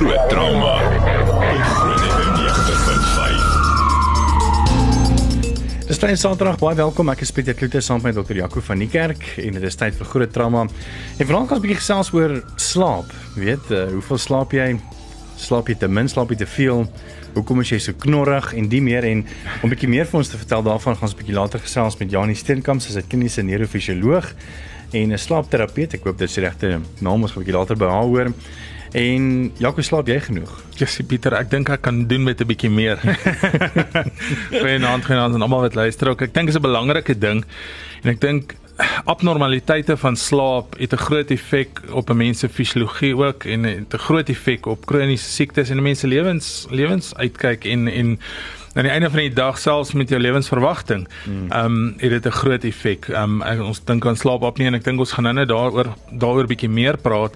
Groot trauma. Groot FM 90.5. Dis klein Saterdag, baie welkom. Ek is Pieter Kloete saam met Dr. Jaco van die kerk en dit is tyd vir groot trauma. En vanaand gaan ons 'n bietjie gesels oor slaap. Weet, uh, hoeveel slaap jy? Slaap jy te min, slaap jy te veel? Hoekom is jy so knorrig en die meer en om 'n bietjie meer vir ons te vertel daarvan gaan ons 'n bietjie later gesels met Janie Steenkamp, sy's 'n kliniese neurofisioloog en 'n slaapterapeut. Ek hoop dit is regte naam, ons gaan 'n bietjie later by haar hoor. En Jaco, slaap jy genoeg? Jessie Pieter, ek dink ek kan doen met 'n bietjie meer. Goeienaand, goeienaand aan almal wat luister. Ook. Ek dink dit is 'n belangrike ding en ek dink abnormaliteite van slaap het 'n groot effek op 'n mens se fisiologie ook en het 'n groot effek op kroniese siektes en 'n mens se lewens lewens uitkyk en en aan die einde van die dag selfs met jou lewensverwagting. Ehm um, het dit 'n groot effek. Ehm um, ons dink aan slaapapnee en ek dink ons gaan nou net daaroor daaroor bietjie meer praat.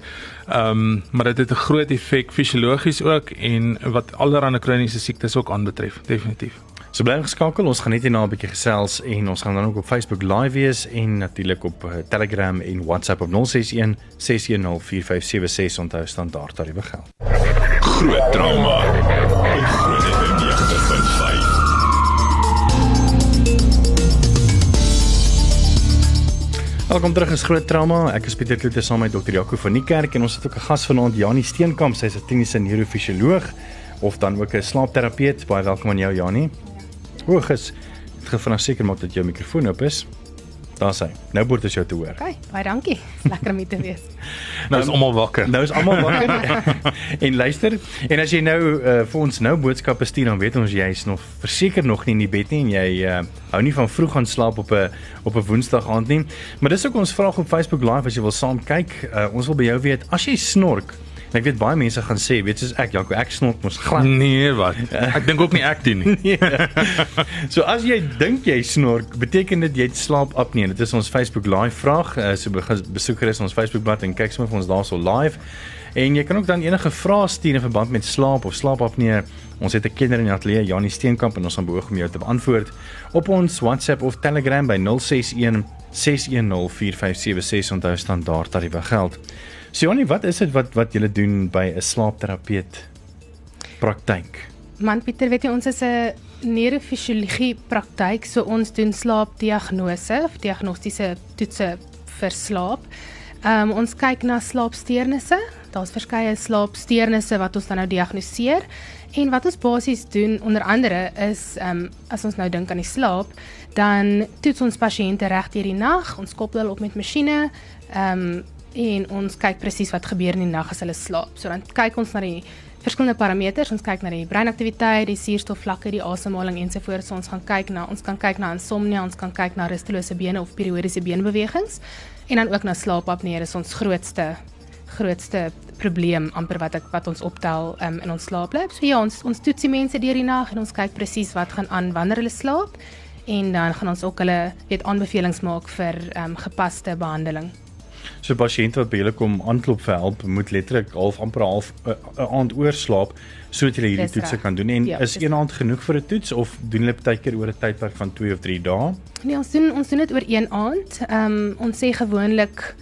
Ehm um, maar dit het 'n groot effek fisiologies ook en wat allerlei kroniese siektes ook aanbetref, definitief. So bly geskakel, ons gaan net hierna 'n bietjie gesels en ons gaan dan ook op Facebook live wees en natuurlik op uh, Telegram en WhatsApp op 061 610 4576 onthou standaard tariewe geld. Groot trauma. Groot FM 90.5. Welkom terug is Groot Trauma. Ek is Pieter Kloete saam met Dr. Jaco van die kerk en ons het ook 'n gas vanaand, Janie Steenkamp. Sy's 'n kliniese neurofisioloog of dan ook 'n slaapterapeut. Baie welkom aan jou Janie. Hoogus. Dit gaan vanaand seker maak dat jou mikrofoon oop is. Daar's hy. Nou behoort ons jou te hoor. Okay, baie dankie. Dis lekker om hier te wees. Nou is almal wakker. Nou is almal wakker. en luister, en as jy nou uh, vir ons nou boodskappe stuur dan weet ons jy is nog verseker nog nie in die bed nie en jy uh, hou nie van vroeg gaan slaap op 'n op 'n Woensdag aand nie. Maar dis ook ons vraag op Facebook Live as jy wil saam kyk. Uh, ons wil by jou weet as jy snork En ek weet baie mense gaan sê, weet soos ek, Jaco, ek snork mos glad. Nee, wat? Ek dink ook nie ek doen nie. Nee. so as jy dink jy snork, beteken dit jy het slaapapnee. Dit is ons Facebook live vraag. Uh, so besoek gerus ons Facebook bladsy en kyk sommer vir ons daarso live. En jy kan ook dan enige vrae stuur in verband met slaap of slaapapnee. Ons het 'n kenner in die ateljee, Janie Steenkamp en ons gaan beoog om jou te beantwoord op ons WhatsApp of Telegram by 061 610 4576 onthou standaard tariewe geld. Sioni, wat is dit wat wat julle doen by 'n slaapterapeut praktyk? Man Pieter, weet jy ons is 'n neurofisiologie praktyk, so ons doen slaapdiagnose of diagnostiese toetse vir slaap. Ehm um, ons kyk na slaapsteurnisse. Daar's verskeie slaapsteurnisse wat ons dan nou diagnoseer. En wat ons basies doen onder andere is ehm um, as ons nou dink aan die slaap, dan toets ons pasiënte reg deur die nag. Ons koppel hulle op met masjiene. Ehm um, en ons kyk presies wat gebeur in die nag as hulle slaap. So dan kyk ons na die verskillende parameters. Ons kyk na die breinaktiwiteit, die suurstofvlakke, die asemhaling ensovoorts. So ons gaan kyk na ons kan kyk na insomnie, ons kan kyk na rustelose bene of periodiese beenbewegings en dan ook na slaapapnee. Dit is ons grootste grootste probleem amper wat ek wat ons optel um, in ons slaaplab. So ja, ons ons toetsie mense deur die nag en ons kyk presies wat gaan aan wanneer hulle slaap en dan gaan ons ook hulle weet aanbevelings maak vir um, gepaste behandeling. So pasiënte wat by julle kom aanklop vir help, moet letterlik half amper half 'n uh, uh, aand oorslaap sodat hulle hierdie toetse kan doen. En ja, is een aand genoeg vir 'n toets of doen hulle baie keer oor 'n tydperk van 2 of 3 dae? Nee, ons doen ons doen dit oor een aand. Ehm um, ons sê gewoonlik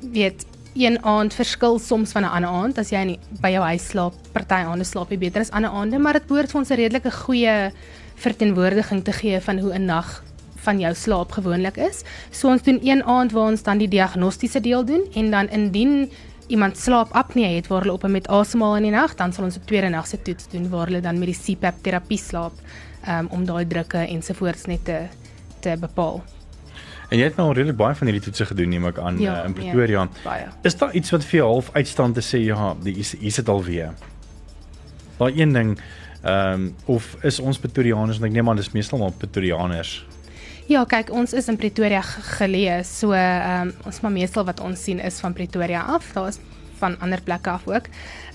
weet een aand verskil soms van 'n ander aand as jy nie by jou huis slaap. Party aande slaap jy beter as ander aande, maar dit behoort vir ons 'n redelike goeie verteenwoordiging te gee van hoe 'n nag van jou slaap gewoonlik is. So ons doen een aand waar ons dan die diagnostiese deel doen en dan indien iemand slaapapnee het waar hulle op met asemhaal in die nag, dan sal ons 'n tweede nag se toets doen waar hulle dan met die CPAP terapie slaap um, om daai drukke ensovoorts net te te bepaal. En jy het nou redelik baie van hierdie toetse gedoen neem ek aan ja, uh, in Pretoria. Nee, baie. Is daar iets wat vir jou half uitstand te sê ja, die is dit alweer? Daai een ding ehm um, of is ons Pretorianers want ek neem aan dis meestal maar Pretorianers Ja, kyk, ons is in Pretoria geleë, so ehm um, ons maar meestal wat ons sien is van Pretoria af. Daar is van ander plekke af ook.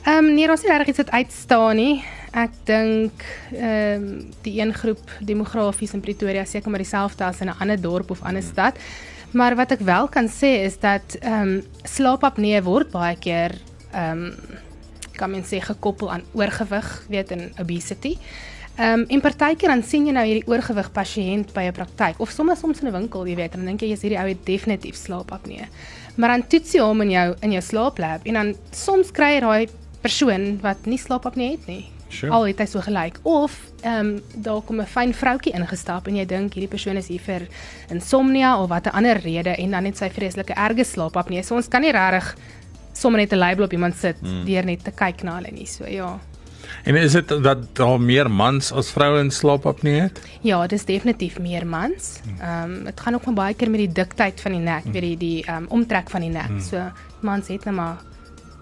Ehm um, nee, ons het regtig iets wat uitstaan nie. Ek dink ehm um, die een groep demografies in Pretoria seker maar dieselfde as in 'n ander dorp of ander stad. Maar wat ek wel kan sê is dat ehm um, slaapapnee word baie keer ehm um, kan mens sê gekoppel aan oorgewig, weet in obesity. Ehm um, en partykeer dan sien jy nou hierdie oorgewig pasiënt by 'n praktyk of sommer soms in 'n winkel, jy weet, en dan dink jy jy's hierdie ou het definitief slaapapnee. Maar dan toets jy hom in jou in jou slaaplab en dan soms kry jy daai persoon wat nie slaapapnee het nie. Sure. Al het hy so gelyk of ehm um, daar kom 'n fyn vroutjie ingestap en jy dink hierdie persoon is hier vir insomnia of wat 'n ander rede en dan het sy vreeslike erge slaapapnee. So ons kan nie regtig sommer net 'n label op iemand sit mm. deur net te kyk na hulle nie. So ja. En is dit dat daar meer mans as vrouens slaapapnee het? Ja, dis definitief meer mans. Ehm um, dit gaan ook baie keer met die diktheid van die nek, weet jy, die ehm um, omtrek van die nek. So mans het net maar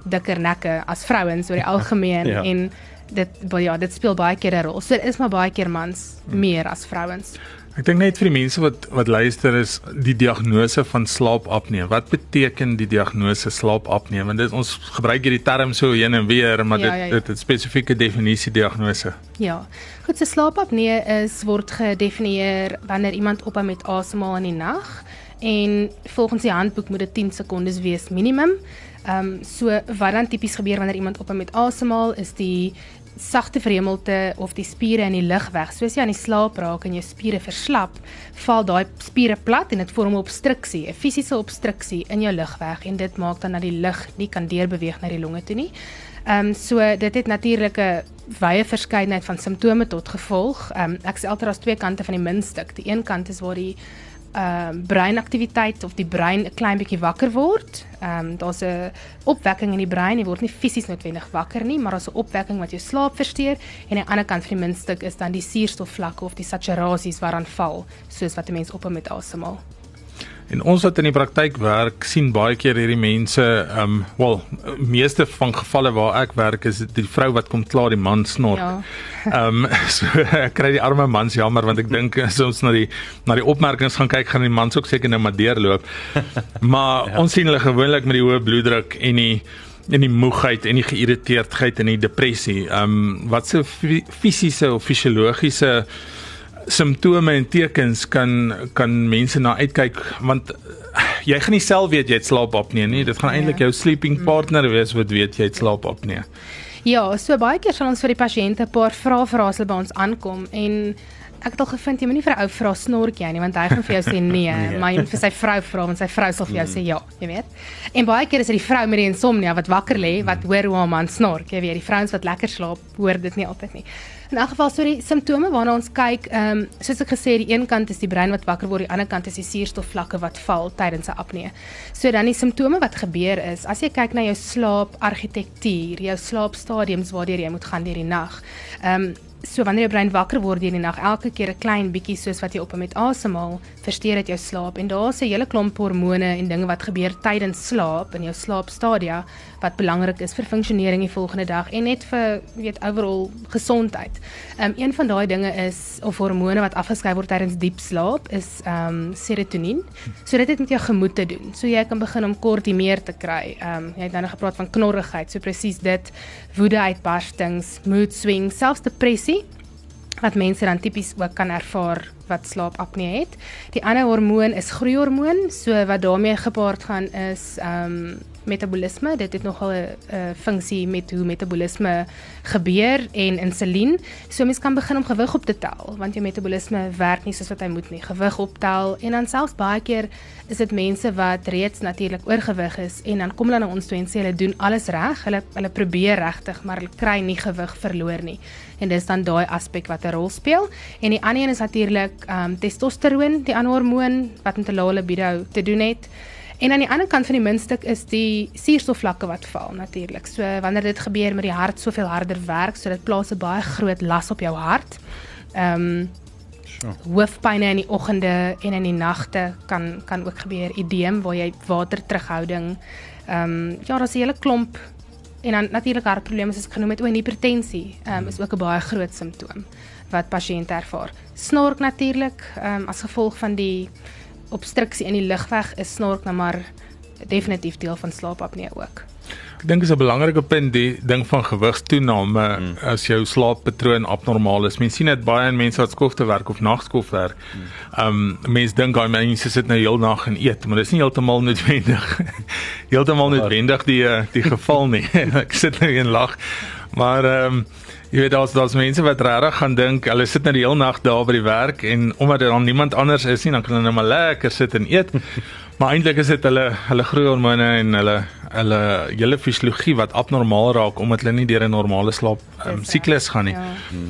dikker nekke as vrouens oor die algemeen Ja. en dit wel ja, dit speel baie keer 'n rol. So dit is maar baie keer mans meer as vrouens. Ek dink net vir die mense wat wat luister is die diagnose van slaapapnee. Wat beteken die diagnose slaapapnee? Want dit ons gebruik hierdie term so heen en weer, maar Ja, dit ja, ja. dit het spesifieke definisie diagnose. Ja. Goed, so slaapapnee is word gedefinieer wanneer iemand ophou met asemhaal in die nag en volgens die handboek moet dit 10 sekondes wees minimum. Ehm um, so wat dan tipies gebeur wanneer iemand ophou met asemhaal is die sagte verhemelte of die spiere in die lug weg. Soos jy aan die slaap raak en jou spiere verslap, val daai spiere plat en dit vorm 'n obstruksie, 'n fisiese obstruksie in jou lugweg en dit maak dan dat die lug nie kan deurbeweeg na die longe toe nie. Ehm um, so dit het natuurlik 'n wye verskeidenheid van simptome tot gevolg. Ehm um, ek sê altyd daar's twee kante van die muntstuk. Die een kant is waar die uh, breinaktiwiteit of die brein 'n klein bietjie wakker word. Ehm um, daar's 'n opwekking in die brein. Jy word nie fisies noodwendig wakker nie, maar daar's 'n opwekking wat jou slaap versteur en aan die ander kant van die muntstuk is dan die suurstofvlakke of die saturasies waaraan val, soos wat 'n mens ophou met asemhaal. En ons wat in die praktyk werk, sien baie keer hierdie mense, ehm um, wel, meeste van gevalle waar ek werk is dit die vrou wat kom klaar die man snork. Ja. Ehm um, so ek kry die arme mans jammer want ek dink as ons na die na die opmerkings gaan kyk gaan die mans ook seker nou maar deurloop. Maar ja. ons sien hulle gewoonlik met die hoë bloeddruk en die en die moegheid en die geïrriteerdheid en die depressie. Ehm um, wat se fi- fisiese of fisiologiese simptome en tekens kan kan mense na uitkyk want jy gaan nie self weet jy het slaapapnee nie. Dit gaan eintlik Ja. jou sleeping partner wees wat weet jy het slaapapnee. Ja, so baie keer sal ons vir die pasiënte 'n paar vrae vra as hulle by ons aankom en ek het al gevind jy moet nie vir 'n ou vra snork jy nie want hy gaan vir jou sê nee, nee. maar jy moet vir sy vrou vra want sy vrou sal vir jou sê ja, jy weet. En baie keer is dit die vrou met die insomnia wat wakker lê wat hoor hoe haar man snork, jy weet, die vrouens wat lekker slaap hoor dit nie altyd nie. In elk geval so die simptome waarna ons kyk, ehm um, soos ek gesê het, die een kant is die brein wat wakker word, die ander kant is die suurstofvlakke wat val tydens 'n apnee. So dan die simptome wat gebeur is, as jy kyk na jou slaapargitektuur, jou slaapstadiums waardeur jy moet gaan deur die nag. Ehm um, so wanneer jou brein wakker word deur die nag, elke keer 'n klein bietjie soos wat jy op met asemhaal, versteur dit jou slaap en daar's 'n hele klomp hormone en dinge wat gebeur tydens slaap in jou slaapstadia wat belangrik is vir funksionering die volgende dag en net vir weet overall gesondheid. Ehm um, een van daai dinge is of hormone wat afgeskei word tydens diep slaap is ehm um, serotonien. So dit het met jou gemoed te doen. So jy kan begin om kortimeer te kry. Ehm um, jy het nou nog gepraat van knorrigheid. So presies dit, woedeuitbarstings, mood swings, selfs depressie wat mense dan tipies ook kan ervaar wat slaapapnee het. Die ander hormoon is groeihormoon, so wat daarmee gepaard gaan is ehm um, metabolisme. Dit het nogal 'n funksie met hoe metabolisme gebeur en insulien. So mens kan begin om gewig op te tel want jou metabolisme werk nie soos wat hy moet nie. Gewig optel en dan selfs baie keer is dit mense wat reeds natuurlik oorgewig is en dan kom hulle na ons toe en sê hulle doen alles reg. Hulle hulle probeer regtig, maar hulle kry nie gewig verloor nie. En dis dan daai aspek wat 'n rol speel. En die ander een is natuurlik ehm um, testosteroon, die ander hormoon wat met 'n lae libido te doen het. En aan die ander kant van die muntstuk is die suurstofvlakke wat val natuurlik. So wanneer dit gebeur met die hart soveel harder werk, so dit plaas 'n baie groot las op jou hart. Ehm um, Sure. hoofpynne in die oggende en in die nagte kan kan ook gebeur. Edeem waar jy water terughouding. Ehm um, ja, daar's 'n hele klomp en dan natuurlik hartprobleme soos ek genoem het, o en hipertensie. Ehm um, is ook 'n baie groot simptoom wat pasiënte ervaar. Snork natuurlik, ehm um, as gevolg van die obstruksie in die lugweg is snork nou maar definitief deel van slaapapnee ook. Ek dink is 'n belangrike punt die ding van gewigstoename mm. as jou slaappatroon abnormaal is. Mense sien dit baie in mense wat skofte werk of nagskof werk. Ehm um, mense dink daai mense sit nou heel nag en eet, maar dis nie heeltemal noodwendig. heeltemal noodwendig die eh, die geval nie. Ek sit nou en lag. Maar ehm um, jy weet daar's daar's mense wat regtig gaan dink hulle sit nou die hele nag daar by die werk en omdat daar dan niemand anders is nie, dan kan hulle net maar lekker sit en eet. Maar eintlik is dit hulle hulle groeihormone en hulle hulle hele fisiologie wat abnormaal raak omdat hulle nie deur 'n normale slaap um, siklus gaan nie. Ja.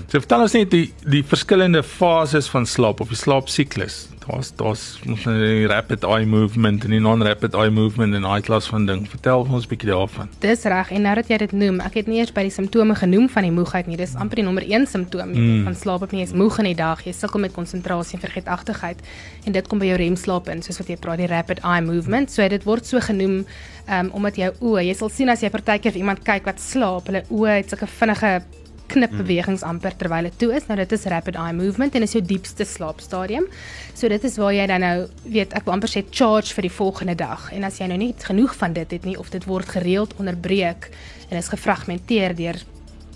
So vertel ons net die die verskillende fases van slaap of die slaapsiklus. Daar's daar's ons nou die rapid eye movement en die non-rapid eye movement en daai klas van ding. Vertel ons 'n bietjie daarvan. Dis reg en nou dat jy dit noem, ek het nie eers by die simptome genoem van die moegheid nie. Dis amper die nommer 1 simptoom mm. van slaap op nie is moeg in die dag. Jy sukkel met konsentrasie en vergeetachtigheid en dit kom by jou remslaap in, soos wat jy praat die rapid eye movement. So dit word so genoem um, omdat jou oë, jy sal sien as jy partykeer vir iemand kyk wat slaap, hulle oë het sulke vinnige knipbewegings amper terwyl dit toe is. Nou dit is rapid eye movement en is jou diepste slaapstadium. So dit is waar jy dan nou weet ek wil amper sê charge vir die volgende dag. En as jy nou nie genoeg van dit het nie of dit word gereeld onderbreek en is gefragmenteer deur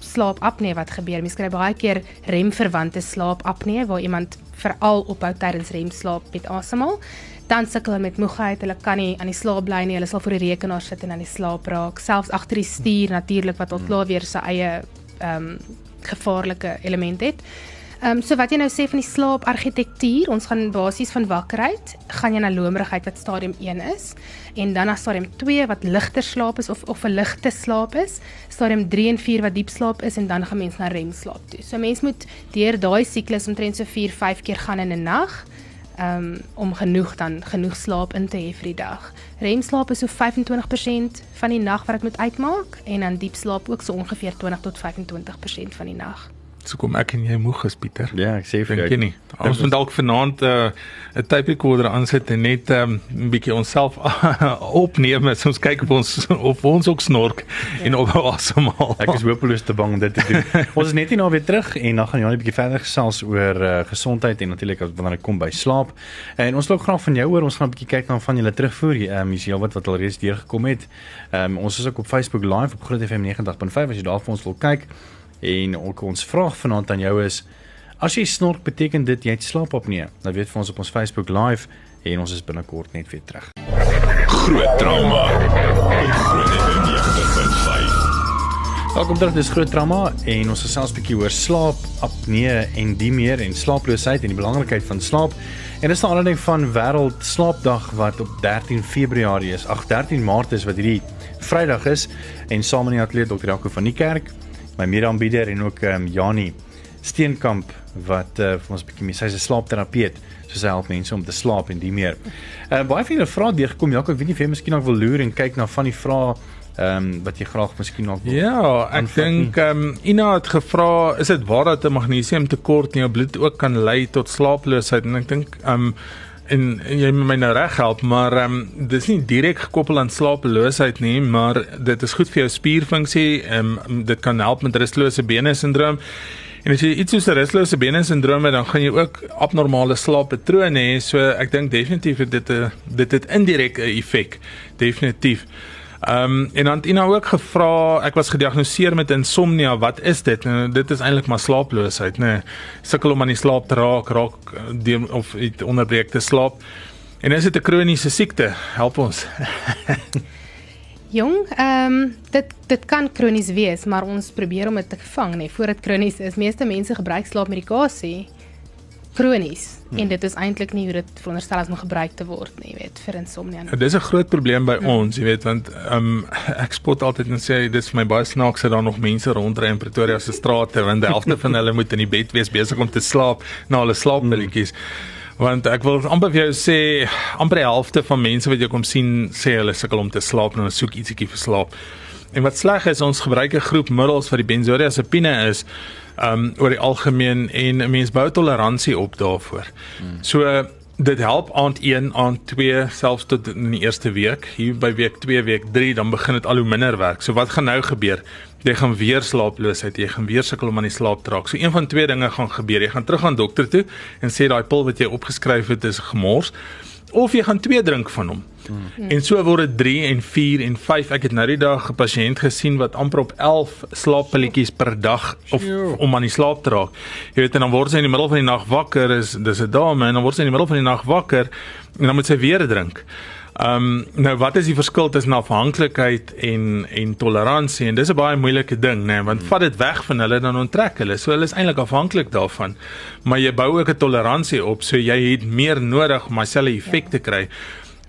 slaapapnee wat gebeur. Mens kry baie keer remverwante slaapapnee waar iemand veral ophou tydens remslaap met asemhaal. Dan sukkel hulle met moegheid, hulle kan nie aan die slaap bly nie. Hulle sal voor die rekenaar sit en aan die slaap raak. Selfs agter die stuur natuurlik wat al klaar weer sy eie ehm um, gevaarlike element het. Ehm um, so wat jy nou sê van die slaapargitektuur, ons gaan basies van wakkerheid gaan jy na lomerigheid wat stadium 1 is en dan na stadium 2 wat ligter slaap is of of 'n ligte slaap is, stadium 3 en 4 wat diep slaap is en dan gaan mens na REM-slaap toe. So mens moet deur daai siklus omtrent so 4, 5 keer gaan in 'n nag um, om genoeg dan genoeg slaap in te hê vir die dag. REM-slaap is so 25% van die nag wat ek moet uitmaak en dan diep slaap ook so ongeveer 20 tot 25% van die nag. So kom ek en jy moeg is Pieter. Ja, ek sê vir Dink jy nie? Ons moet dalk vanaand 'n uh, 'n tape recorder aansit en net 'n um, bietjie onsself opneem as ons kyk of ons of ons ook snork ja. en op asemhaal. Ek is hopeloos te bang om dit te doen. ons is net nie nou weer terug en dan gaan Janie 'n bietjie verder gesels oor uh, gesondheid en natuurlik wanneer dit kom by slaap. En ons wil ook graag van jou hoor. Ons gaan 'n bietjie kyk na van julle terugvoer. Ehm um, is jy wat wat al reeds deurgekom het. Ehm um, ons is ook op Facebook live op Groot FM 90.5 as jy daar vir ons wil kyk. En ook ons vraag vanaand aan jou is as jy snork beteken dit jy het slaapapnee. Nou weet vir ons op ons Facebook live en ons is binnekort net weer terug. Groot trauma. Groot FM 90.5. Welkom terug dis groot trauma en ons gesels 'n bietjie oor slaap, apnee en die meer en slaaploosheid en die belangrikheid van slaap. En dis 'n aanleiding van wêreld slaapdag wat op 13 Februarie is. Ag 13 Maart is wat hierdie Vrydag is en saam in die ateljee Dr. Jaco van die kerk, my mede-aanbieder en ook ehm um, Jani Steenkamp wat uh, vir ons 'n bietjie mee sy's 'n slaapterapeut so sy help mense om te slaap en die meer. Ehm uh, baie van julle vrae deurgekom. Jaco, ek weet nie of jy miskien ook wil loer en kyk na van die vrae ehm um, wat jy graag miskien nog wil Ja, ek dink ehm um, Ina het gevra, is dit waar dat 'n magnesiumtekort in jou bloed ook kan lei tot slaaploosheid? En ek dink ehm um, en, en jy moet my nou reg help, maar ehm um, dis nie direk gekoppel aan slapeloosheid nie, maar dit is goed vir jou spierfunksie. Ehm um, dit kan help met rustelose bene sindroom. En as jy iets soos 'n rustelose bene sindroom het, dan gaan jy ook abnormale slaappatrone hê. So ek dink definitief dit 'n dit het indirek 'n effek. Definitief. Ehm um, en dan het Ina ook gevra, ek was gediagnoseer met insomnia, wat is dit? Nou dit is eintlik maar slaaploosheid, nê. Nee. Sukkel om aan die slaap te raak, raak eh, die, of iets onderbreek te slaap. En is dit 'n kroniese siekte? Help ons. Jong, ehm um, dit dit kan kronies wees, maar ons probeer om dit te vang, nee, voor dit kronies is. Meeste mense gebruik slaapmedikasie kronies hmm. en dit is eintlik nie hoe dit veronderstel is om gebruik te word nie, jy weet, vir insomnia. nie. Dit is 'n groot probleem by ons, jy weet, want ehm um, ek spot altyd en sê dit is vir my baie snaaks dat daar nog mense rondry in Pretoria se strate want die helfte van hulle moet in die bed wees besig om te slaap na hulle slaappilletjies. Want ek wil amper vir jou sê amper die helfte van mense wat jy kom sien sê hulle sukkel om te slaap en hulle soek ietsiekie vir slaap. En wat sleg is, ons gebruik 'n groep middels wat die benzodiazepine is um oor die algemeen en 'n mens bou toleransie op daarvoor. Hmm. So dit help aand 1, aand 2, selfs tot in die eerste week. Hier by week 2, week 3 dan begin dit al hoe minder werk. So wat gaan nou gebeur? Jy gaan weer slaaploosheid, jy gaan weer sukkel om aan die slaap te raak. So een van twee dinge gaan gebeur. Jy gaan terug aan dokter toe en sê daai pil wat jy opgeskryf het is gemors of jy gaan twee drink van hom. Hmm. En so word dit 3 en 4 en 5. Ek het nou die dag 'n pasiënt gesien wat amper op 11 slaappilletjies per dag of Sjoe. om aan die slaap te raak. Jy weet en dan word sy in die middel van die nag wakker, is dis 'n dame en dan word sy in die middel van die nag wakker en dan moet sy weer drink. Ehm um, nou wat is die verskil tussen afhanklikheid en en toleransie? En dis 'n baie moeilike ding, né, nee, want vat dit weg van hulle dan onttrek hulle. So hulle is eintlik afhanklik daarvan. Maar jy bou ook 'n toleransie op, so jy het meer nodig om dieselfde effek te kry.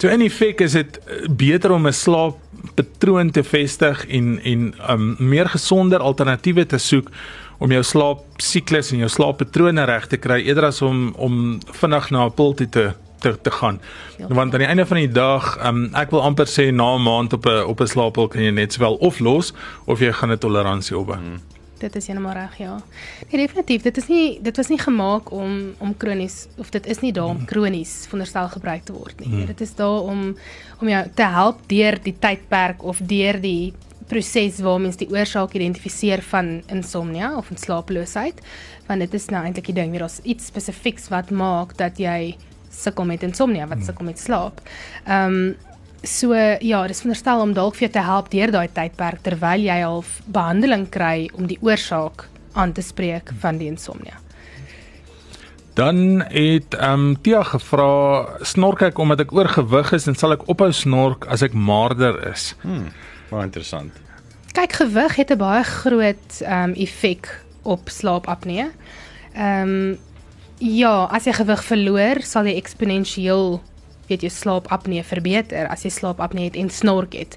So in effek is dit eh, beter om 'n slaappatroon te vestig en en um meer gesonder alternatiewe te soek om jou slaapsiklus en jou slaappatrone reg te kry eerder as om om vinnig na 'n pil toe te te te gaan. Want aan die einde van die dag, um ek wil amper sê na 'n maand op 'n op 'n slaappil kan jy net sowel of los of jy gaan 'n toleransie opbou. Hmm. Dit is heeltemal reg, ja. Nee, definitief, dit is nie dit was nie gemaak om om kronies of dit is nie daar om kronies veronderstel gebruik te word nie. Hmm. Dit is daar om om jou te help deur die tydperk of deur die proses waar mens die oorsaak identifiseer van insomnia of van slaaploosheid want dit is nou eintlik die ding, daar's iets spesifieks wat maak dat jy sukkel met insomnia, wat sukkel met slaap. Ehm um, so ja, dis veronderstel om dalk vir jou te help deur daai tydperk terwyl jy al behandeling kry om die oorsaak aan te spreek van die insomnia. Dan het ehm um, Tia gevra, snork ek omdat ek oorgewig is en sal ek ophou snork as ek maarder is? Hmm, baie interessant. Kyk, gewig het 'n baie groot ehm um, effek op slaapapnee. Ehm um, Ja, as jy gewig verloor, sal jy eksponensieel weet jy slaapapnee verbeter as jy slaapapnee het en snork het.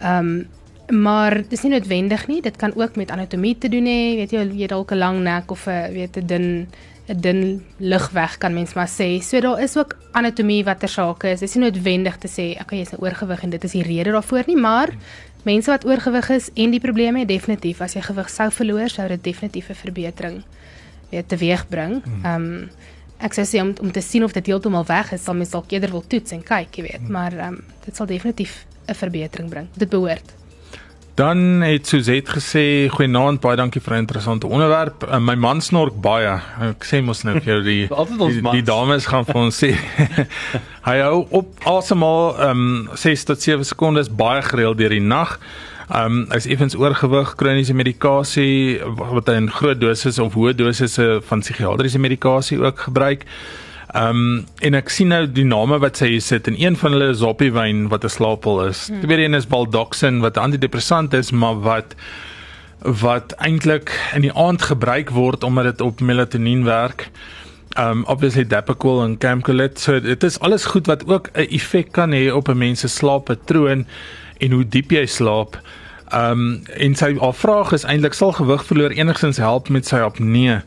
Ehm um, maar dis nie noodwendig nie, dit kan ook met anatomie te doen hê, weet jy jy dalk 'n lang nek of 'n weet 'n dun 'n dun lugweg kan mens maar sê. So daar is ook anatomie wat ter sake is. Dis nie noodwendig te sê okay, jy's nou oorgewig en dit is die rede daarvoor nie, maar mense wat oorgewig is en die probleme het definitief as jy gewig sou verloor, sou dit definitief 'n verbetering weet teweegbring. Hmm. Ehm um, ek sou sê om om te sien of dit heeltemal weg is, sal mens dalk eerder wil toets en kyk, jy weet, maar ehm um, dit sal definitief 'n verbetering bring. Dit behoort. Dan het Suzette gesê, "Goeienaand, baie dankie vir 'n interessante onderwerp. Uh, my man snork baie. Ek sê mos nou vir jou die die, die dames gaan vir ons sê. Hy hou op asemhaal ehm um, 6 tot 7 sekondes baie gereeld deur die nag. Ehm um, hy's effens oorgewig, kroniese medikasie wat hy in groot dosisse of hoë dosisse van psigiatriese medikasie ook gebruik. Ehm um, en ek sien nou die name wat sy hier sit en een van hulle is Zopiwyn wat 'n slaappil is. Hmm. Tweede een is Baldoxin wat 'n antidepressant is, maar wat wat eintlik in die aand gebruik word omdat dit op melatonien werk. Um obviously Depakool en Camcolet. So dit is alles goed wat ook 'n effek kan hê op 'n mens se slaappatroon en hoe diep jy slaap. Ehm um, en sy haar vraag is eintlik sal gewig verloor enigstens help met sy apnee?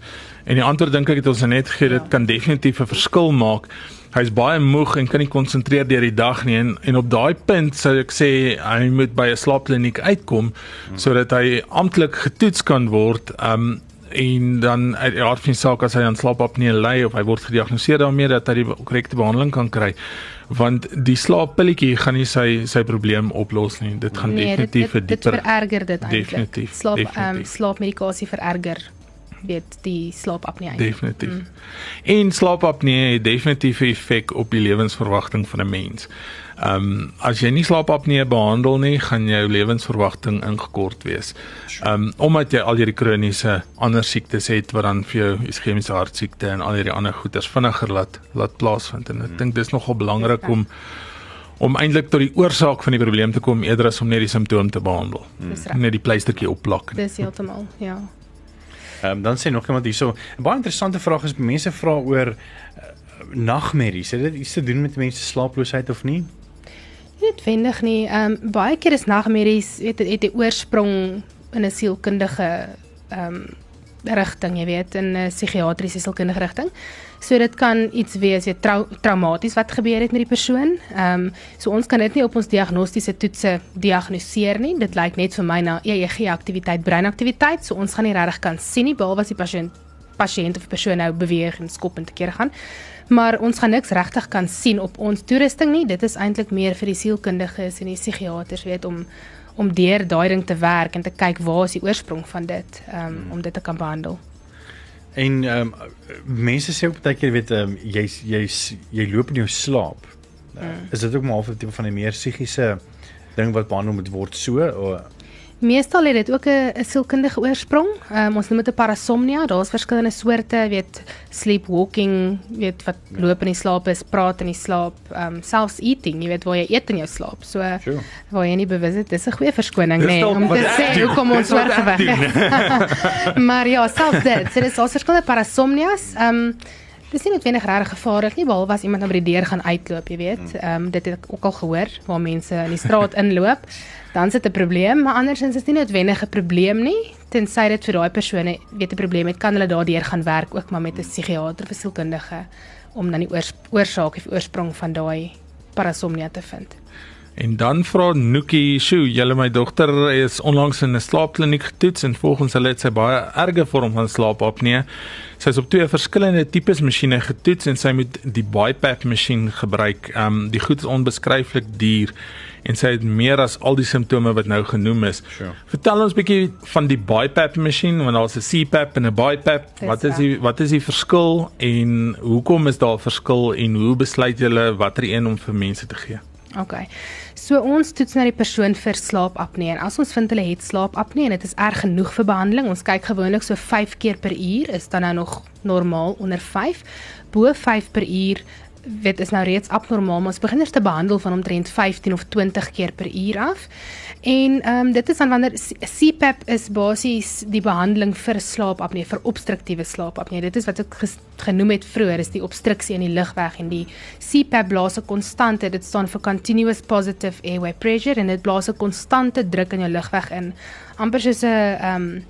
En die antwoord dink ek het ons net gegee dit kan definitief 'n verskil maak. Hy's baie moeg en kan nie konsentreer deur die dag nie en en op daai punt sou ek sê hy moet by 'n slaapkliniek uitkom hmm. sodat hy amptelik getoets kan word. Um, en dan uit die aard van die saak as hy aan slaapapnee ly of hy word gediagnoseer daarmee dat hy die korrekte behandeling kan kry want die slaappilletjie gaan nie sy sy probleem oplos nie. Dit gaan nee, definitief vir dieper dit vererger dit eintlik. Slaap ehm um, slaapmedikasie vererger weet die slaapapnee eintlik. Definitief. Mm. En slaapapnee het definitief 'n effek op die lewensverwagting van 'n mens. Ehm um, as jy nie slaapapnee behandel nie, gaan jou lewensverwagting ingekort wees. Ehm um, omdat jy al hierdie kroniese ander siektes het wat dan vir jou iskemiese hartsiekte en al hierdie ander goeters vinniger laat laat plaasvind en ek hmm. dink dis nogal belangrik om om eintlik tot die oorsaak van die probleem te kom eerder as om net die simptoom te behandel. Hmm. Net die pleistertjie opplak. Dis heeltemal, ja. Ehm um, dan sê nog iemand hierso, 'n baie interessante vraag is mense vra oor uh, nagmerries. Het dit iets te doen met mense se slaaploosheid of nie? Dit wendig nie. Ehm um, baie keer is nagmerries weet het 'n oorsprong in 'n sielkundige ehm um, rigting, jy weet, in 'n psigiatriese sielkundige rigting. So dit kan iets wees, jy trau traumaties wat gebeur het met die persoon. Ehm um, so ons kan dit nie op ons diagnostiese toetse diagnoseer nie. Dit lyk net vir my na EEG aktiwiteit, breinaktiwiteit. So ons gaan nie regtig kan sien nie behalwe as die pasiënt pasiënt of persoon nou beweeg en skop en te kere gaan. Maar ons gaan niks regtig kan sien op ons toerusting nie. Dit is eintlik meer vir die sielkundiges en die psigiaters weet om om deur daai ding te werk en te kyk waar is die oorsprong van dit um, om dit te kan behandel. En ehm um, mense sê op baie keer weet ehm um, jy jy jy loop in jou slaap. Hmm. Is dit ook maar 'n tipe van 'n meer psigiese ding wat behandel moet word so of Meestal het dit ook 'n sielkundige oorsprong. Um, ons noem dit 'n parasomnia. Daar's verskillende soorte, weet sleepwalking, weet wat ja. loop in die slaap is, praat in die slaap, um selfs eating, jy weet waar jy eet in jou slaap. So sure. waar jy nie bewus is, dis 'n goeie verskoning, nê, nee, om te sê hoe kom ons oorgewig. maar ja, selfs dit. So dis al verskillende parasomnias. Um Dis nie noodwendig regtig gevaarlik nie behalwe as iemand nou by die deur gaan uitloop, jy weet. Ehm um, dit het ek ook al gehoor waar mense in die straat inloop, dan sit 'n probleem, maar andersins is dit nie noodwendig 'n probleem nie, tensy dit vir daai persone weet 'n probleem het, kan hulle daardeur gaan werk ook maar met 'n psigiater of 'n sielkundige om dan die oors oorsaak of oorsprong van daai parasomnia te vind. En dan vra Nookie, "Sjoe, julle my dogter is onlangs in 'n slaapkliniek getoets en volgens hulle het sy baie erge vorm van slaapapnee. Sy is op twee verskillende tipes masjiene getoets en sy moet die BiPAP masjien gebruik. Um die goed is onbeskryflik duur en sy het meer as al die simptome wat nou genoem is. Sure. Vertel ons 'n bietjie van die BiPAP masjien, want daar's 'n CPAP en 'n BiPAP. Dis Wat is die wat is die verskil en hoekom is daar 'n verskil en hoe besluit julle watter een om vir mense te gee? OK. So ons toets na die persoon vir slaapapnee en as ons vind hulle het slaapapnee en dit is erg genoeg vir behandeling, ons kyk gewoonlik so 5 keer per uur, is dan nou nog normaal onder 5. Bo 5 per uur weet is nou reeds abnormaal, maar ons begin eers te behandel van omtrent 15 of 20 keer per uur af. En ehm um, dit is dan wanneer CPAP is basies die behandeling vir slaapapnee, vir obstruktiewe slaapapnee. Dit is wat ek genoem het vroeër, is die obstruksie in die lugweg en die CPAP blaas 'n konstante, dit staan vir continuous positive airway pressure en dit blaas 'n konstante druk in jou lugweg in. amper soos 'n ehm um,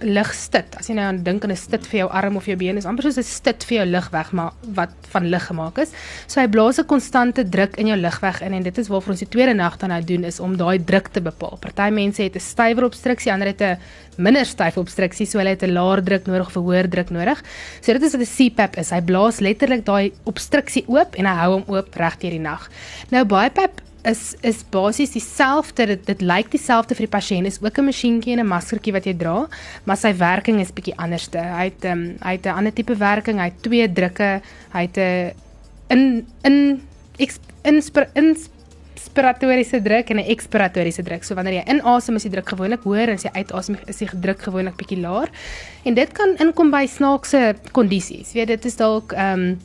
ligstit. As jy nou aan dink aan 'n stit vir jou arm of jou been, is amper soos 'n stit vir jou lugweg maar wat van lig gemaak is. So hy blaas 'n konstante druk in jou lugweg in en dit is waarvoor ons die tweede nag dan nou doen is om daai druk te bepaal. Party mense het 'n stywer obstruksie, ander het 'n minder styf obstruksie, so hulle het 'n laer druk nodig of 'n hoër druk nodig. So dit is wat 'n CPAP is. Hy blaas letterlik daai obstruksie oop en hy hou hom oop reg deur die nag. Nou BiPAP is is basies dieselfde dit dit lyk dieselfde vir die pasiënt is ook 'n masjienkie en 'n maskertjie wat jy dra maar sy werking is bietjie anderste. Hy het um, hy het 'n ander tipe werking hy het twee drukke hy het 'n in in inspir, inspiratoriese druk en 'n ekspiratoriese druk. So wanneer jy inasem is die druk gewoonlik hoër en as jy uitasem is die druk gewoonlik bietjie laer. En dit kan inkom by snaakse kondisies weet dit is dalk ehm um,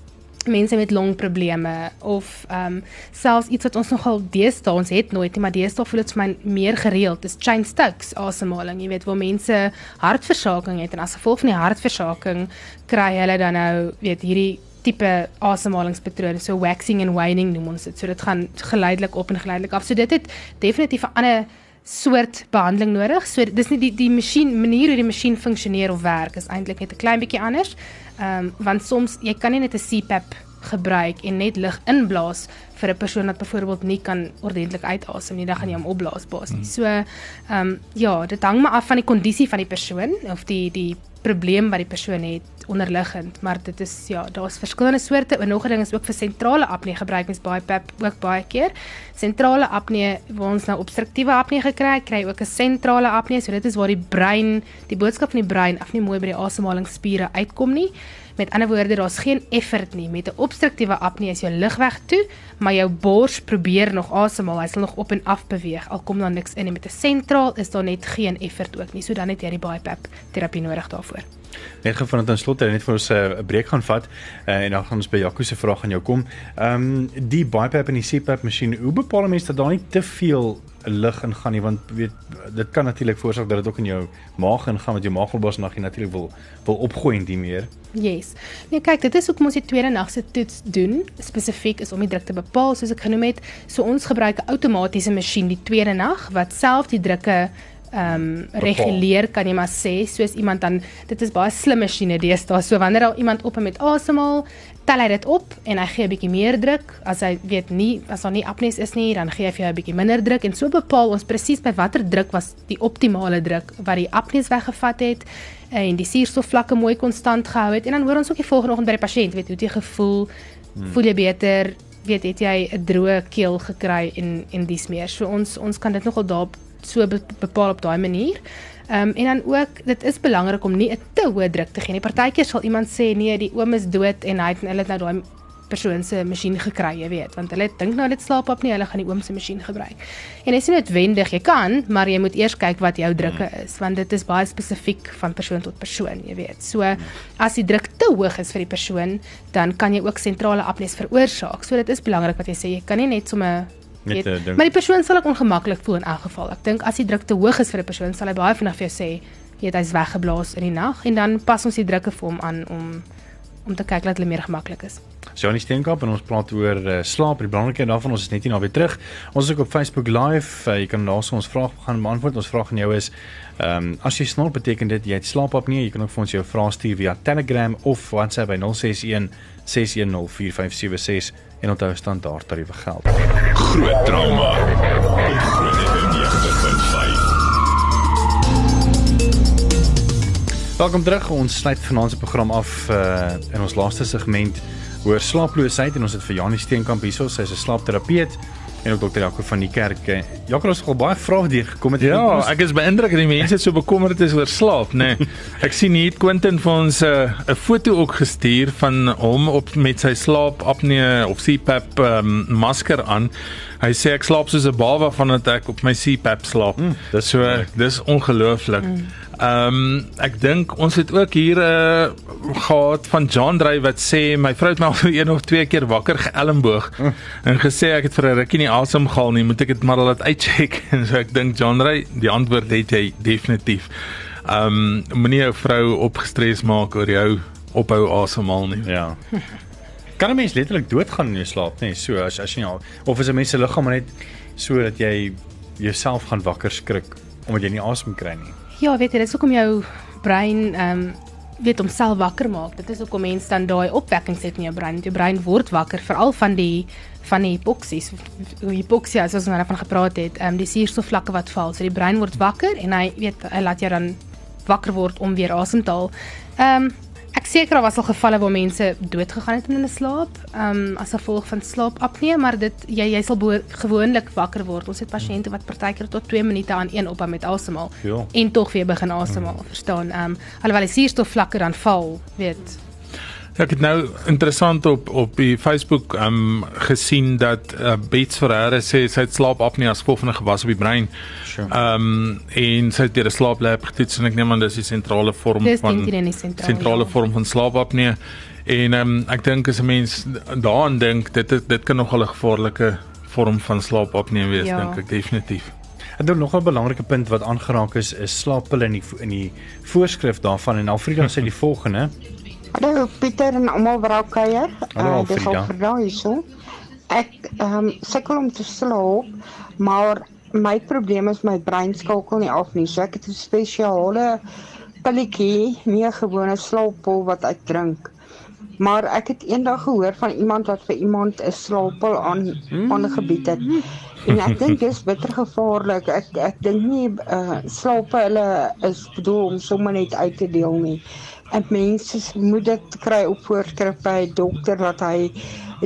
mense met longprobleme of ehm um, selfs iets wat ons nogal deesdae ons het nooit nie maar deesdae voel dit vir my meer gereeld. Dis chain stokes asemhaling jy weet waar mense hartversaking het en as gevolg van die hartversaking kry hulle dan nou weet hierdie tipe asemhalingspatrone so waxing and waning noem ons dit. So dit gaan geleidelik op en geleidelik af. So dit het definitief 'n ander soort behandeling nodig. So dis nie die die masjien manier hoe die masjien funksioneer of werk is eintlik net 'n klein bietjie anders. Ehm um, want soms jy kan nie net 'n CPAP gebruik en net lug inblaas vir 'n persoon wat byvoorbeeld nie kan ordentlik uitasem nie, dan gaan jy hom opblaas basies. So ehm um, ja, dit hang maar af van die kondisie van die persoon of die die probleem wat die persoon het onderliggend, maar dit is ja, daar's verskillende soorte. En nog 'n ding is ook vir sentrale apnee gebruik mens baie pep ook baie keer. Sentrale apnee waar ons nou obstruktiewe apnee gekry het, kry ook 'n sentrale apnee. So dit is waar die brein, die boodskap van die brein af nie mooi by die asemhalingsspiere uitkom nie. Met ander woorde, daar's geen effort nie. Met 'n obstruktiewe apnee is jou lugweg toe, maar jou bors probeer nog asemhaal. Hy sal nog op en af beweeg. Al kom daar niks in nie. Met 'n sentraal is daar net geen effort ook nie. So dan het jy die BiPAP terapie nodig daarvoor. Net gou van tenslotte net vir ons eh, 'n uh, breek gaan vat uh, en dan gaan ons by Jaco se vraag aan jou kom. Ehm um, die BiPAP en die CPAP masjien, hoe bepaal 'n mens dat daar nie te veel lug ingaan nie want weet dit kan natuurlik veroorsaak dat dit ook in jou maag ingaan want jou maagvolbas nag jy natuurlik wil wil opgooi en die meer. Yes. Nee, kyk, dit is hoekom ons die tweede nag se toets doen. Spesifiek is om die druk te bepaal, soos ek genoem het. So ons gebruik 'n outomatiese masjien die tweede nag wat self die drukke ehm um, reguleer kan jy maar sê soos iemand dan dit is baie slim masjiene deesdae so wanneer al iemand op met asemhaal tel hy dit op en hy gee 'n bietjie meer druk. As hy weet nie as daar nie apnees is nie dan gee hy vir jou 'n bietjie minder druk en so bepaal ons presies by watter druk was die optimale druk wat die apnees weggevat het en die suurstofvlakke mooi konstant gehou het. En dan hoor ons ook die volgende oggend by die pasiënt weet hoe het jy gevoel? Hmm. voel jy beter? Weet het jy 'n droë keel gekry en en dis meer? So ons ons kan dit nogal daar so be bepaal op daai manier. Ehm um, en dan ook dit is belangrik om nie 'n te hoë druk te gee nie. Partykeer sal iemand sê nee, die oom is dood en hy het hulle het nou daai persoon se masjien gekry, jy weet, want hulle dink nou dit slaap op nie, hulle gaan die oom se masjien gebruik. En dit is nie noodwendig, jy kan, maar jy moet eers kyk wat jou drukke is, want dit is baie spesifiek van persoon tot persoon, jy weet. So as die druk te hoog is vir die persoon, dan kan jy ook sentrale apnees veroorsaak. So dit is belangrik wat jy sê, jy kan nie net sommer Net, weet, eh, dink- maar die persoon sal ook ongemaklik voel in elk geval. Ek dink as die druk te hoog is vir 'n persoon, sal hy baie vinnig vir jou sê, jy het hy's weggeblaas in die nag en dan pas ons die drukke vir hom aan om om te kyk dat hulle meer gemaklik is. Janie Steenkamp en ons praat oor uh, slaap. Die belangrikheid daarvan ons is net nie naby terug. Ons is ook op Facebook live. Uh, jy kan daar ons vraag gaan beantwoord. Ons vraag aan jou is ehm um, as jy snor beteken dit jy het slaapapnee. Jy kan ook vir ons jou vrae stuur via Telegram of WhatsApp by 061 610 4576 en onthou standaard tariewe geld. Groot trauma. Groot FM 90.5. Welkom terug. Ons sluit vanaand se program af uh, in ons laaste segment oor slaaploosheid en ons het vir Janie Steenkamp hierso, sy's 'n slaapterapeut en ook dokter Jaco van die kerk. Jaco het al baie vrae deur gekom het. Ja, ek is beïndruk dat die mense so bekommerd is oor slaap, nê. Nee. Ek sien hier Quentin vir ons 'n uh, 'n foto ook gestuur van hom op met sy slaapapnee of CPAP um, masker aan. Hy sê ek slaap soos 'n baba vandat ek op my CPAP slaap. Mm, dis so dis ongelooflik. Mm. Ehm um, ek dink ons het ook hier 'n uh, gehad van John Drey wat sê my vrou het my al een of twee keer wakker geelmboog mm. en gesê ek het vir 'n rukkie nie asem gehaal nie, moet ek dit maar laat uitcheck en so ek dink John Drey, die antwoord het jy definitief. Ehm um, moenie jou vrou opgestres maak oor jou ophou asemhaal nie. Ja. kan 'n mens letterlik doodgaan in jou slaap, nê? Nee, so as as jy nou of is 'n mens se liggaam net so dat jy jouself gaan wakker skrik omdat jy nie asem kry nie. Ja, weet jy, dit is hoekom jou brein ehm um, weet homself wakker maak. Dit is hoekom mense dan daai opwekking het in jou brein. Jou brein word wakker veral van die van die hipoksies. Hipoksia, soos ons nou van gepraat het, ehm um, die suurstofvlakke wat val. So die brein word wakker en hy weet hy laat jou dan wakker word om weer asem te haal. Ehm um, ek seker daar was al gevalle waar mense dood gegaan het in hulle slaap, ehm um, as gevolg van slaapapnee, maar dit jy jy sal gewoonlik wakker word. Ons het pasiënte wat partykeer tot 2 minute aan een ophou met asemhaal ja. en tog weer begin asemhaal, verstaan? Ehm um, alhoewel die suurstofvlakke dan val, weet ek het nou interessant op op die Facebook ehm um, gesien dat uh, Bets Ferreira sê sy het slaapapnee as gevolg van 'n gewas op die brein. Ehm sure. um, en sy het deur 'n slaaplab getoets en ek neem aan dis die sentrale vorm dis van die sentrale ja. vorm van slaapapnee. En ehm um, ek dink as 'n mens daaraan dink, dit dit kan nogal 'n gevaarlike vorm van slaapapnee wees, ja. dink ek definitief. En dan nog 'n belangrike punt wat aangeraak is, is slaappille in die in die voorskrif daarvan en Alfreda sê die volgende Hallo Pieter en almal wat daar kuier. Hallo uh, dis al hierso. Ek ehm um, sukkel om te slaap, maar my probleem is my brein skakel nie af nie. So ek het 'n spesiale pilletjie, nie 'n gewone slaappil wat ek drink. Maar ek het eendag gehoor van iemand wat vir iemand 'n slaappil aan mm. aangebied het. En ek dink dit is bitter gevaarlik. Ek ek dink nie uh slaappe hulle is bedoel om sommer net uit te deel nie en mense moet dit kry op voorskrif by 'n dokter dat hy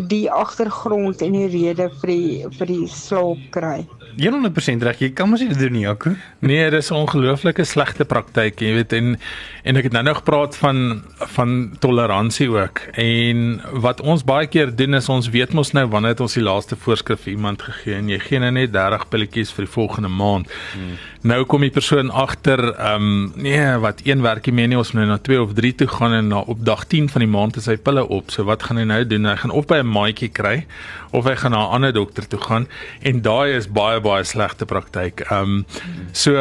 die agtergrond en die rede vir die vir die slaap kry. 100% reg. Jy kan mos dit doen nie, Jaco. Nee, dis 'n ongelooflike slegte praktyk, jy weet en en ek het nou nog gepraat van van toleransie ook. En wat ons baie keer doen is ons weet mos nou wanneer het ons die laaste voorskrif vir iemand gegee en jy gee nou net 30 pilletjies vir die volgende maand. Hmm. Nou kom die persoon agter, ehm um, nee, wat een werkie mee nie, ons moet nou na 2 of 3 toe gaan en na op dag 10 van die maand is hy pille op. So wat gaan hy nou doen? Hy gaan of by 'n maatjie kry of hy gaan na 'n ander dokter toe gaan en daai is baie baie slegte praktyk. Ehm um, so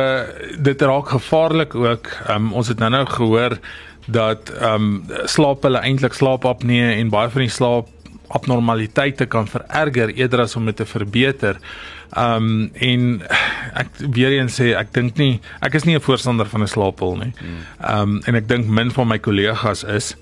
dit raak gevaarlik ook. Ehm um, ons het nou-nou gehoor dat ehm um, slaap hulle eintlik slaapapnee en baie van die slaap abnormaliteite kan vererger eerder as om dit te verbeter. Ehm um, en ek weer eens sê ek dink nie ek is nie 'n voorstander van 'n slaappil nie. Ehm um, en ek dink min van my kollegas is.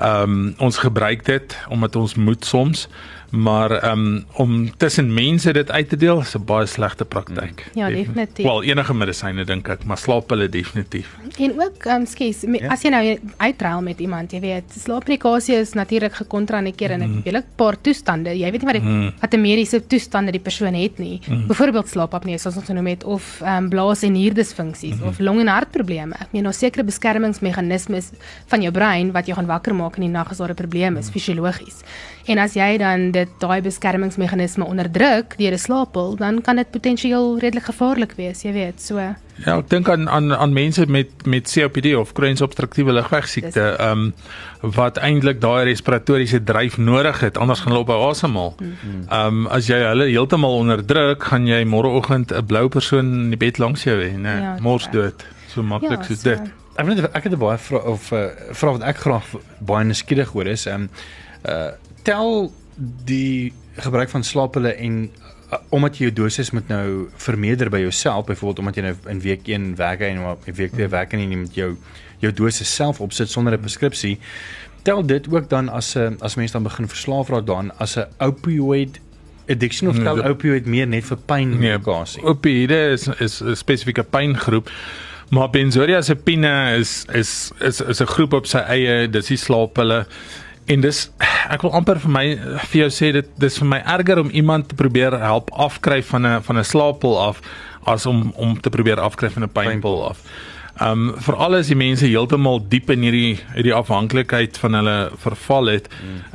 Ehm um, ons gebruik dit omdat ons moet soms maar um, om tussen mense dit uit te deel is 'n baie slegte praktyk. Ja, definitief. Wel enige medisyne dink ek, maar slaappille definitief. En ook um, skies, ja? as jy nou uitruil met iemand, jy weet, slaapmedikasie is natuurlik gekontraindikeer in 'n mm. hele paar toestande. Jy weet nie wat die mm. wat 'n mediese toestande die persoon het nie. Mm. Byvoorbeeld slaapapnee soos ons genoem het of um, blaas en nierdisfunksies mm. of long en hartprobleme. Ek meen nou sekere beskermingsmeganismes van jou brein wat jou gaan wakker maak in die nag as daar 'n probleem is, mm. fisiologies. En as jy dan dit daai beskermingsmeganisme onderdruk deur 'n slaappil, dan kan dit potensieel redelik gevaarlik wees, jy weet. So Ja, ek dink aan aan aan mense met met COPD of Crohn's obstruktiewe lugweegsiekte, ehm um, wat eintlik daai respiratoriese dryf nodig het, anders gaan hulle op asemhaal. Ehm um, as jy hulle heeltemal onderdruk, gaan jy môreoggend 'n blou persoon in die bed langs jou hê, nee, ja, mors dood. so maklik soos so- dit. Ek weet net ek het baie vra of uh, vra wat ek graag baie nuuskierig oor is. Ehm um, uh tel die gebruik van slaappille en uh, omdat jy jou dosis moet nou vermeerder by jouself, byvoorbeeld omdat jy nou in week 1 werk en in week 2 werk en jy met jou jou dosis self opsit sonder 'n preskripsie. Tel dit ook dan as 'n as mense dan begin verslaaf raak daaraan as 'n opioid addiction of Nee, tel dit- opioid meer net vir pyn Nee, medikasie. Opioïde is is 'n spesifieke pyngroep. Maar benzodiazepine is is is is 'n groep op sy eie, dis die slaappille. En dis ek wil amper vir my vir jou sê dit dis vir my erger om iemand te probeer help afkry van 'n van 'n slaappil af as om om te probeer afkry van 'n pynpil af. Um veral as die mense heeltemal diep in hierdie hierdie afhanklikheid van hulle verval het.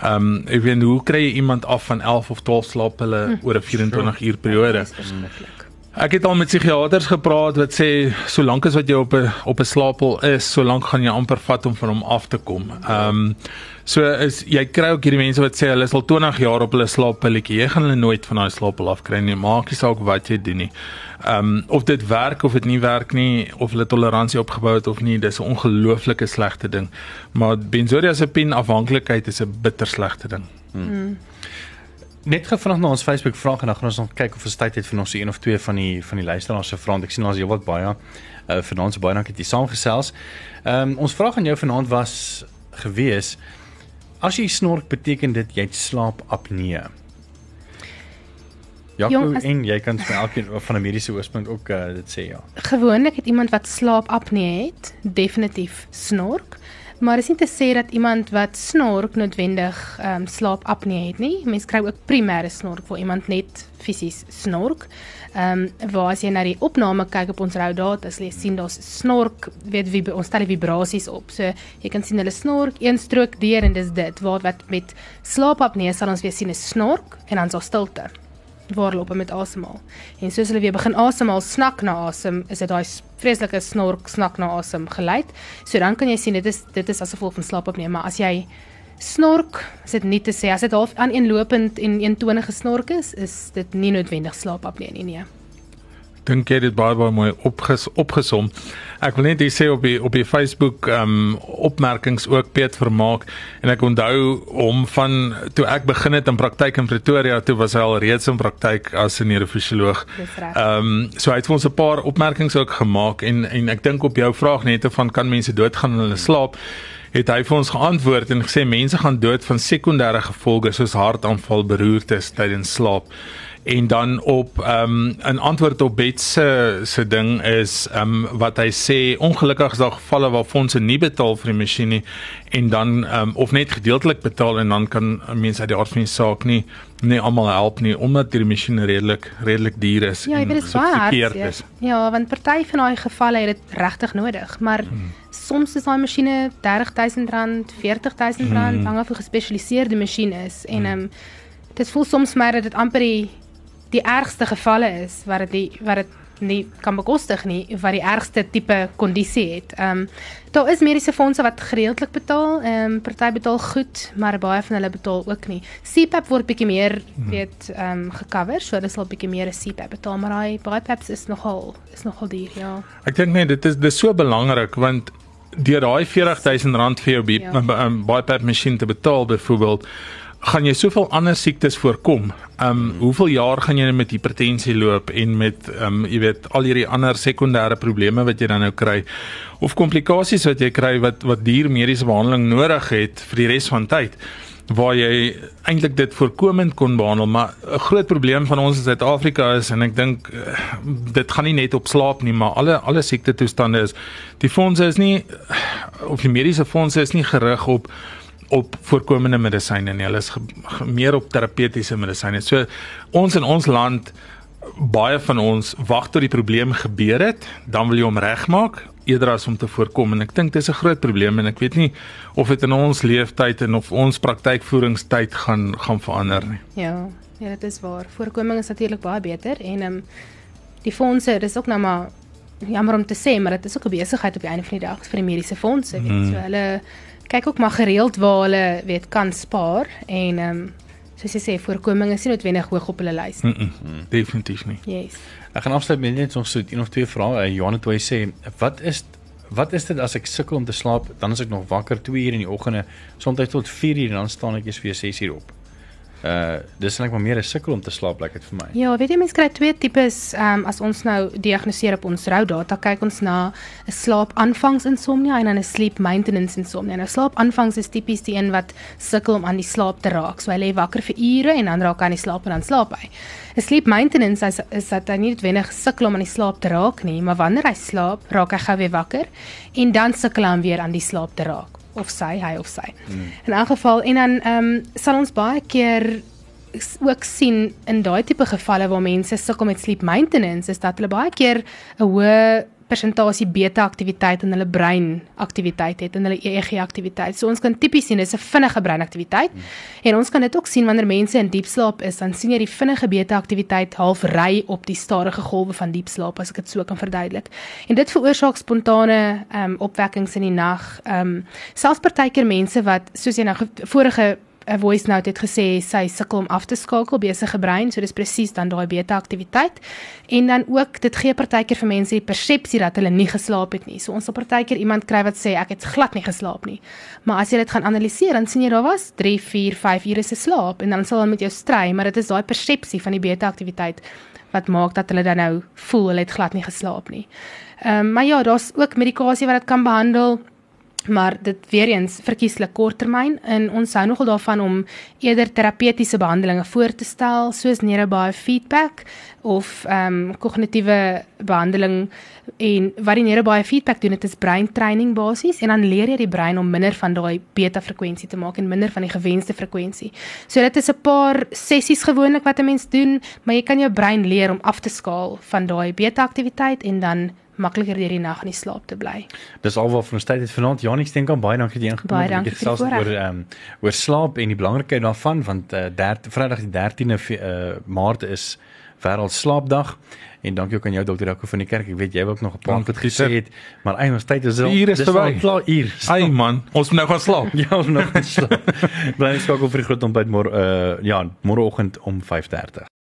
Um ek weet hoe kry jy iemand af van 11 of 12 slaappille oor 'n 24 uur periode? Dis verskriklik. Ek het al met psigiaters gepraat wat sê solank as wat jy op 'n op 'n slaappil is, solank gaan jy amper vat om van hom af te kom. Ehm um, so is jy kry ook hierdie mense wat sê hulle is al 20 jaar op hulle slaappilletjie. Jy gaan hulle nooit van daai slaappil afkry nie. Maak nie saak wat jy doen nie. Ehm um, of dit werk of dit nie werk nie, of hulle toleransie opgebou het of nie, dis 'n ongelooflike slegte ding. Maar benzodiazepine afhanklikheid is 'n bitter slegte ding. Net gevra na ons Facebook vraag en dan gaan ons nog kyk of ons tyd het vir so een of twee van die van die luisteraars se vrae. Ek sien ons heelwat baie uh, vanaand so baie dankie dat jy saamgesels. Ehm um, ons vraag aan jou vanaand was gewees as jy snork beteken dit jy het slaapapnee. Jaco en jy kan vir elkeen van 'n mediese oogpunt ook uh, dit sê ja. Gewoonlik het iemand wat slaapapnee het, definitief snork. Maar dis nie te sê dat iemand wat snork noodwendig ehm um, slaapapnee het nie. Mense kry ook primêre snork waar iemand net fisies snork. Ehm um, waar as jy na die opname kyk op ons rou data, sal jy sien daar's snork, weet wie ons stel die vibrasies op. So jy kan sien hulle snork een strook deur en dis dit. Waar wat met slaapapnee sal ons weer sien 'n snork en dan daar stilte waar hulle op met asemhaal. En soos hulle weer begin asemhaal, snak na asem, is dit daai vreeslike snork, snak na asem geluid. So dan kan jy sien dit is dit is as gevolg van slaapapnee, maar as jy snork, is dit nie te sê as dit half aaneenlopend en eentonige snork is, is dit nie noodwendig slaapapnee nie, nee. Dink jy dit baie baie mooi opges, opgesom. Ek wil net hier sê op die op die Facebook ehm um, opmerkings ook Piet vermaak en ek onthou hom van toe ek begin het in praktyk in Pretoria, toe was hy al reeds in praktyk as 'n neurofisioloog. Ehm um, so hy het vir ons 'n paar opmerkings ook gemaak en en ek dink op jou vraag net van kan mense doodgaan in hulle slaap? het hy vir ons geantwoord en gesê mense gaan dood van sekondêre gevolge soos hartaanval, beroertes tydens slaap. En dan op ehm um, 'n antwoord op Bet se se ding is ehm um, wat hy sê ongelukkig is daar gevalle waar fondse nie betaal vir die masjien nie en dan ehm um, of net gedeeltelik betaal en dan kan mense uit die aard van die saak nie nie almal help nie omdat die masjien redelik redelik duur is Ja, en is gesofistikeerd hartseer. Ja, want party van daai gevalle het dit regtig nodig, maar hmm. soms is daai masjiene R30000, R40000, hmm. hang af hoe gespesialiseerde masjien is en ehm um, dit voel soms maar dat dit amper die die ergste gevalle is wat dit wat dit nie kan bekostig nie wat die ergste tipe kondisie het. Ehm um, daar is mediese fondse wat gereeldelik betaal, ehm um, party betaal goed, maar baie van hulle betaal ook nie. CPAP word bietjie meer weet ehm um, gecover, so hulle sal bietjie meer 'n CPAP betaal, maar daai BiPAPs is nogal is nogal duur, ja. Ek dink net dit is dis so belangrik want deur daai R40000 vir jou Ja. ja. BiPAP masjien te betaal byvoorbeeld gaan jy soveel ander siektes voorkom. Um hoeveel jaar gaan jy met hipertensie loop en met um jy weet al hierdie ander sekondêre probleme wat jy dan nou kry of komplikasies wat jy kry wat wat duur mediese behandeling nodig het vir die res van tyd waar jy eintlik dit voorkomend kon behandel maar 'n groot probleem van ons in Suid-Afrika is en ek dink eh, dit gaan nie net op slaap nie maar alle alle siekte toestande is die fondse is nie of die mediese fondse is nie gerig op op voorkomende medisyne nie. Hulle is ge, ge, meer op terapeutiese medisyne. So ons in ons land baie van ons wag tot die probleem gebeur het, dan wil jy hom regmaak eerder as om te voorkom en ek dink dis 'n groot probleem en ek weet nie of dit in ons leeftyd en of ons praktykvoeringstyd gaan gaan verander nie. Ja, ja, dit is waar. Voorkoming is natuurlik baie beter en ehm um, die fondse, dis ook nou maar jammer om te sê, maar dit is ook 'n besigheid op die einde van die dag vir die mediese fondse, weet. Mm. So hulle kyk ook maar gereeld waar hulle weet kan spaar en ehm um, soos jy sê voorkoming is nie noodwendig hoog op hulle lys nie. Mm -mm, definitief nie. Yes. Ek gaan afsluit met net nog so een of twee vrae. Uh, Johan het wou sê, wat is wat is dit as ek sukkel om te slaap, dan is ek nog wakker 2 uur in die oggende, soms tot 4 uur en dan staan ek eers weer 6 uur op. Uh dis net maar meer 'n sukkel om te slaap, lyk like dit vir my. Ja, weet jy mense kry twee tipes ehm um, as ons nou diagnoseer op ons rou data kyk ons na 'n slaapaanvangsinsomnia en dan 'n sleep maintenance insomnia. Nou slaapaanvangs is tipies die een wat sukkel om aan die slaap te raak. So hy lê wakker vir ure en dan raak hy aan die slaap en dan slaap hy. 'n Sleep maintenance is, is dat hy nie noodwendig sukkel om aan die slaap te raak nie, maar wanneer hy slaap, raak hy gou weer wakker en dan sukkel hy weer aan die slaap te raak of sy hy of sy. Mm. In elk geval en dan ehm um, sal ons baie keer ook sien in daai tipe gevalle waar mense sukkel met sleep maintenance is dat hulle baie keer 'n hoë persentasie beta aktiwiteit in hulle brein aktiwiteit het in hulle EEG aktiwiteit. So ons kan tipies sien dis 'n vinnige breinaktiwiteit. Hmm. En ons kan dit ook sien wanneer mense in diep slaap is, dan sien jy die vinnige beta aktiwiteit half ry op die stadige golwe van diep slaap as ek dit so kan verduidelik. En dit veroorsaak spontane ehm um, opwekkings in die nag. Ehm um, selfs partykeer mense wat soos jy nou vorige 'n voice note het gesê sy sukkel om af te skakel besige brein, so dis presies dan daai beta aktiwiteit. En dan ook dit gee partykeer vir mense die persepsie dat hulle nie geslaap het nie. So ons sal partykeer iemand kry wat sê ek het glad nie geslaap nie. Maar as jy dit gaan analiseer, dan sien jy daar was 3, 4, 5 ure se slaap en dan sal hulle met jou stry, maar dit is daai persepsie van die beta aktiwiteit wat maak dat hulle dan nou voel hulle het glad nie geslaap nie. Ehm um, maar ja, daar's ook medikasie wat dit kan behandel maar dit weer eens verkieslik korttermyn en ons hou nogal daarvan om eerder terapeutiese behandelings voor te stel soos neurobiofeedback of ehm um, kognitiewe behandeling en wat die neurobiofeedback doen dit is breintraining basies en dan leer jy die brein om minder van daai beta frekwensie te maak en minder van die gewenste frekwensie. So dit is 'n paar sessies gewoonlik wat 'n mens doen, maar jy kan jou brein leer om af te skaal van daai beta aktiwiteit en dan makliker deur die nag in die slaap te bly. Dis alwaar van ons tyd het vanaand Janie steek aan baie dankie dat jy ingekom het. Dit gesels oor ehm um, oor slaap en die belangrikheid daarvan want uh, Vrydag die 13de uh, Maart is wêreld slaapdag en dankie ook aan jou dokter Jaco van die kerk. Ek weet jy wou ook nog 'n paar goed gesê het, maar eie ons tyd is al hier is verby. Klaar hier. Ai man, ons moet nou gaan slaap. ja, ons moet nou gaan slaap. Bly skakel vir die groot ontbyt môre uh ja, môreoggend om 5:30.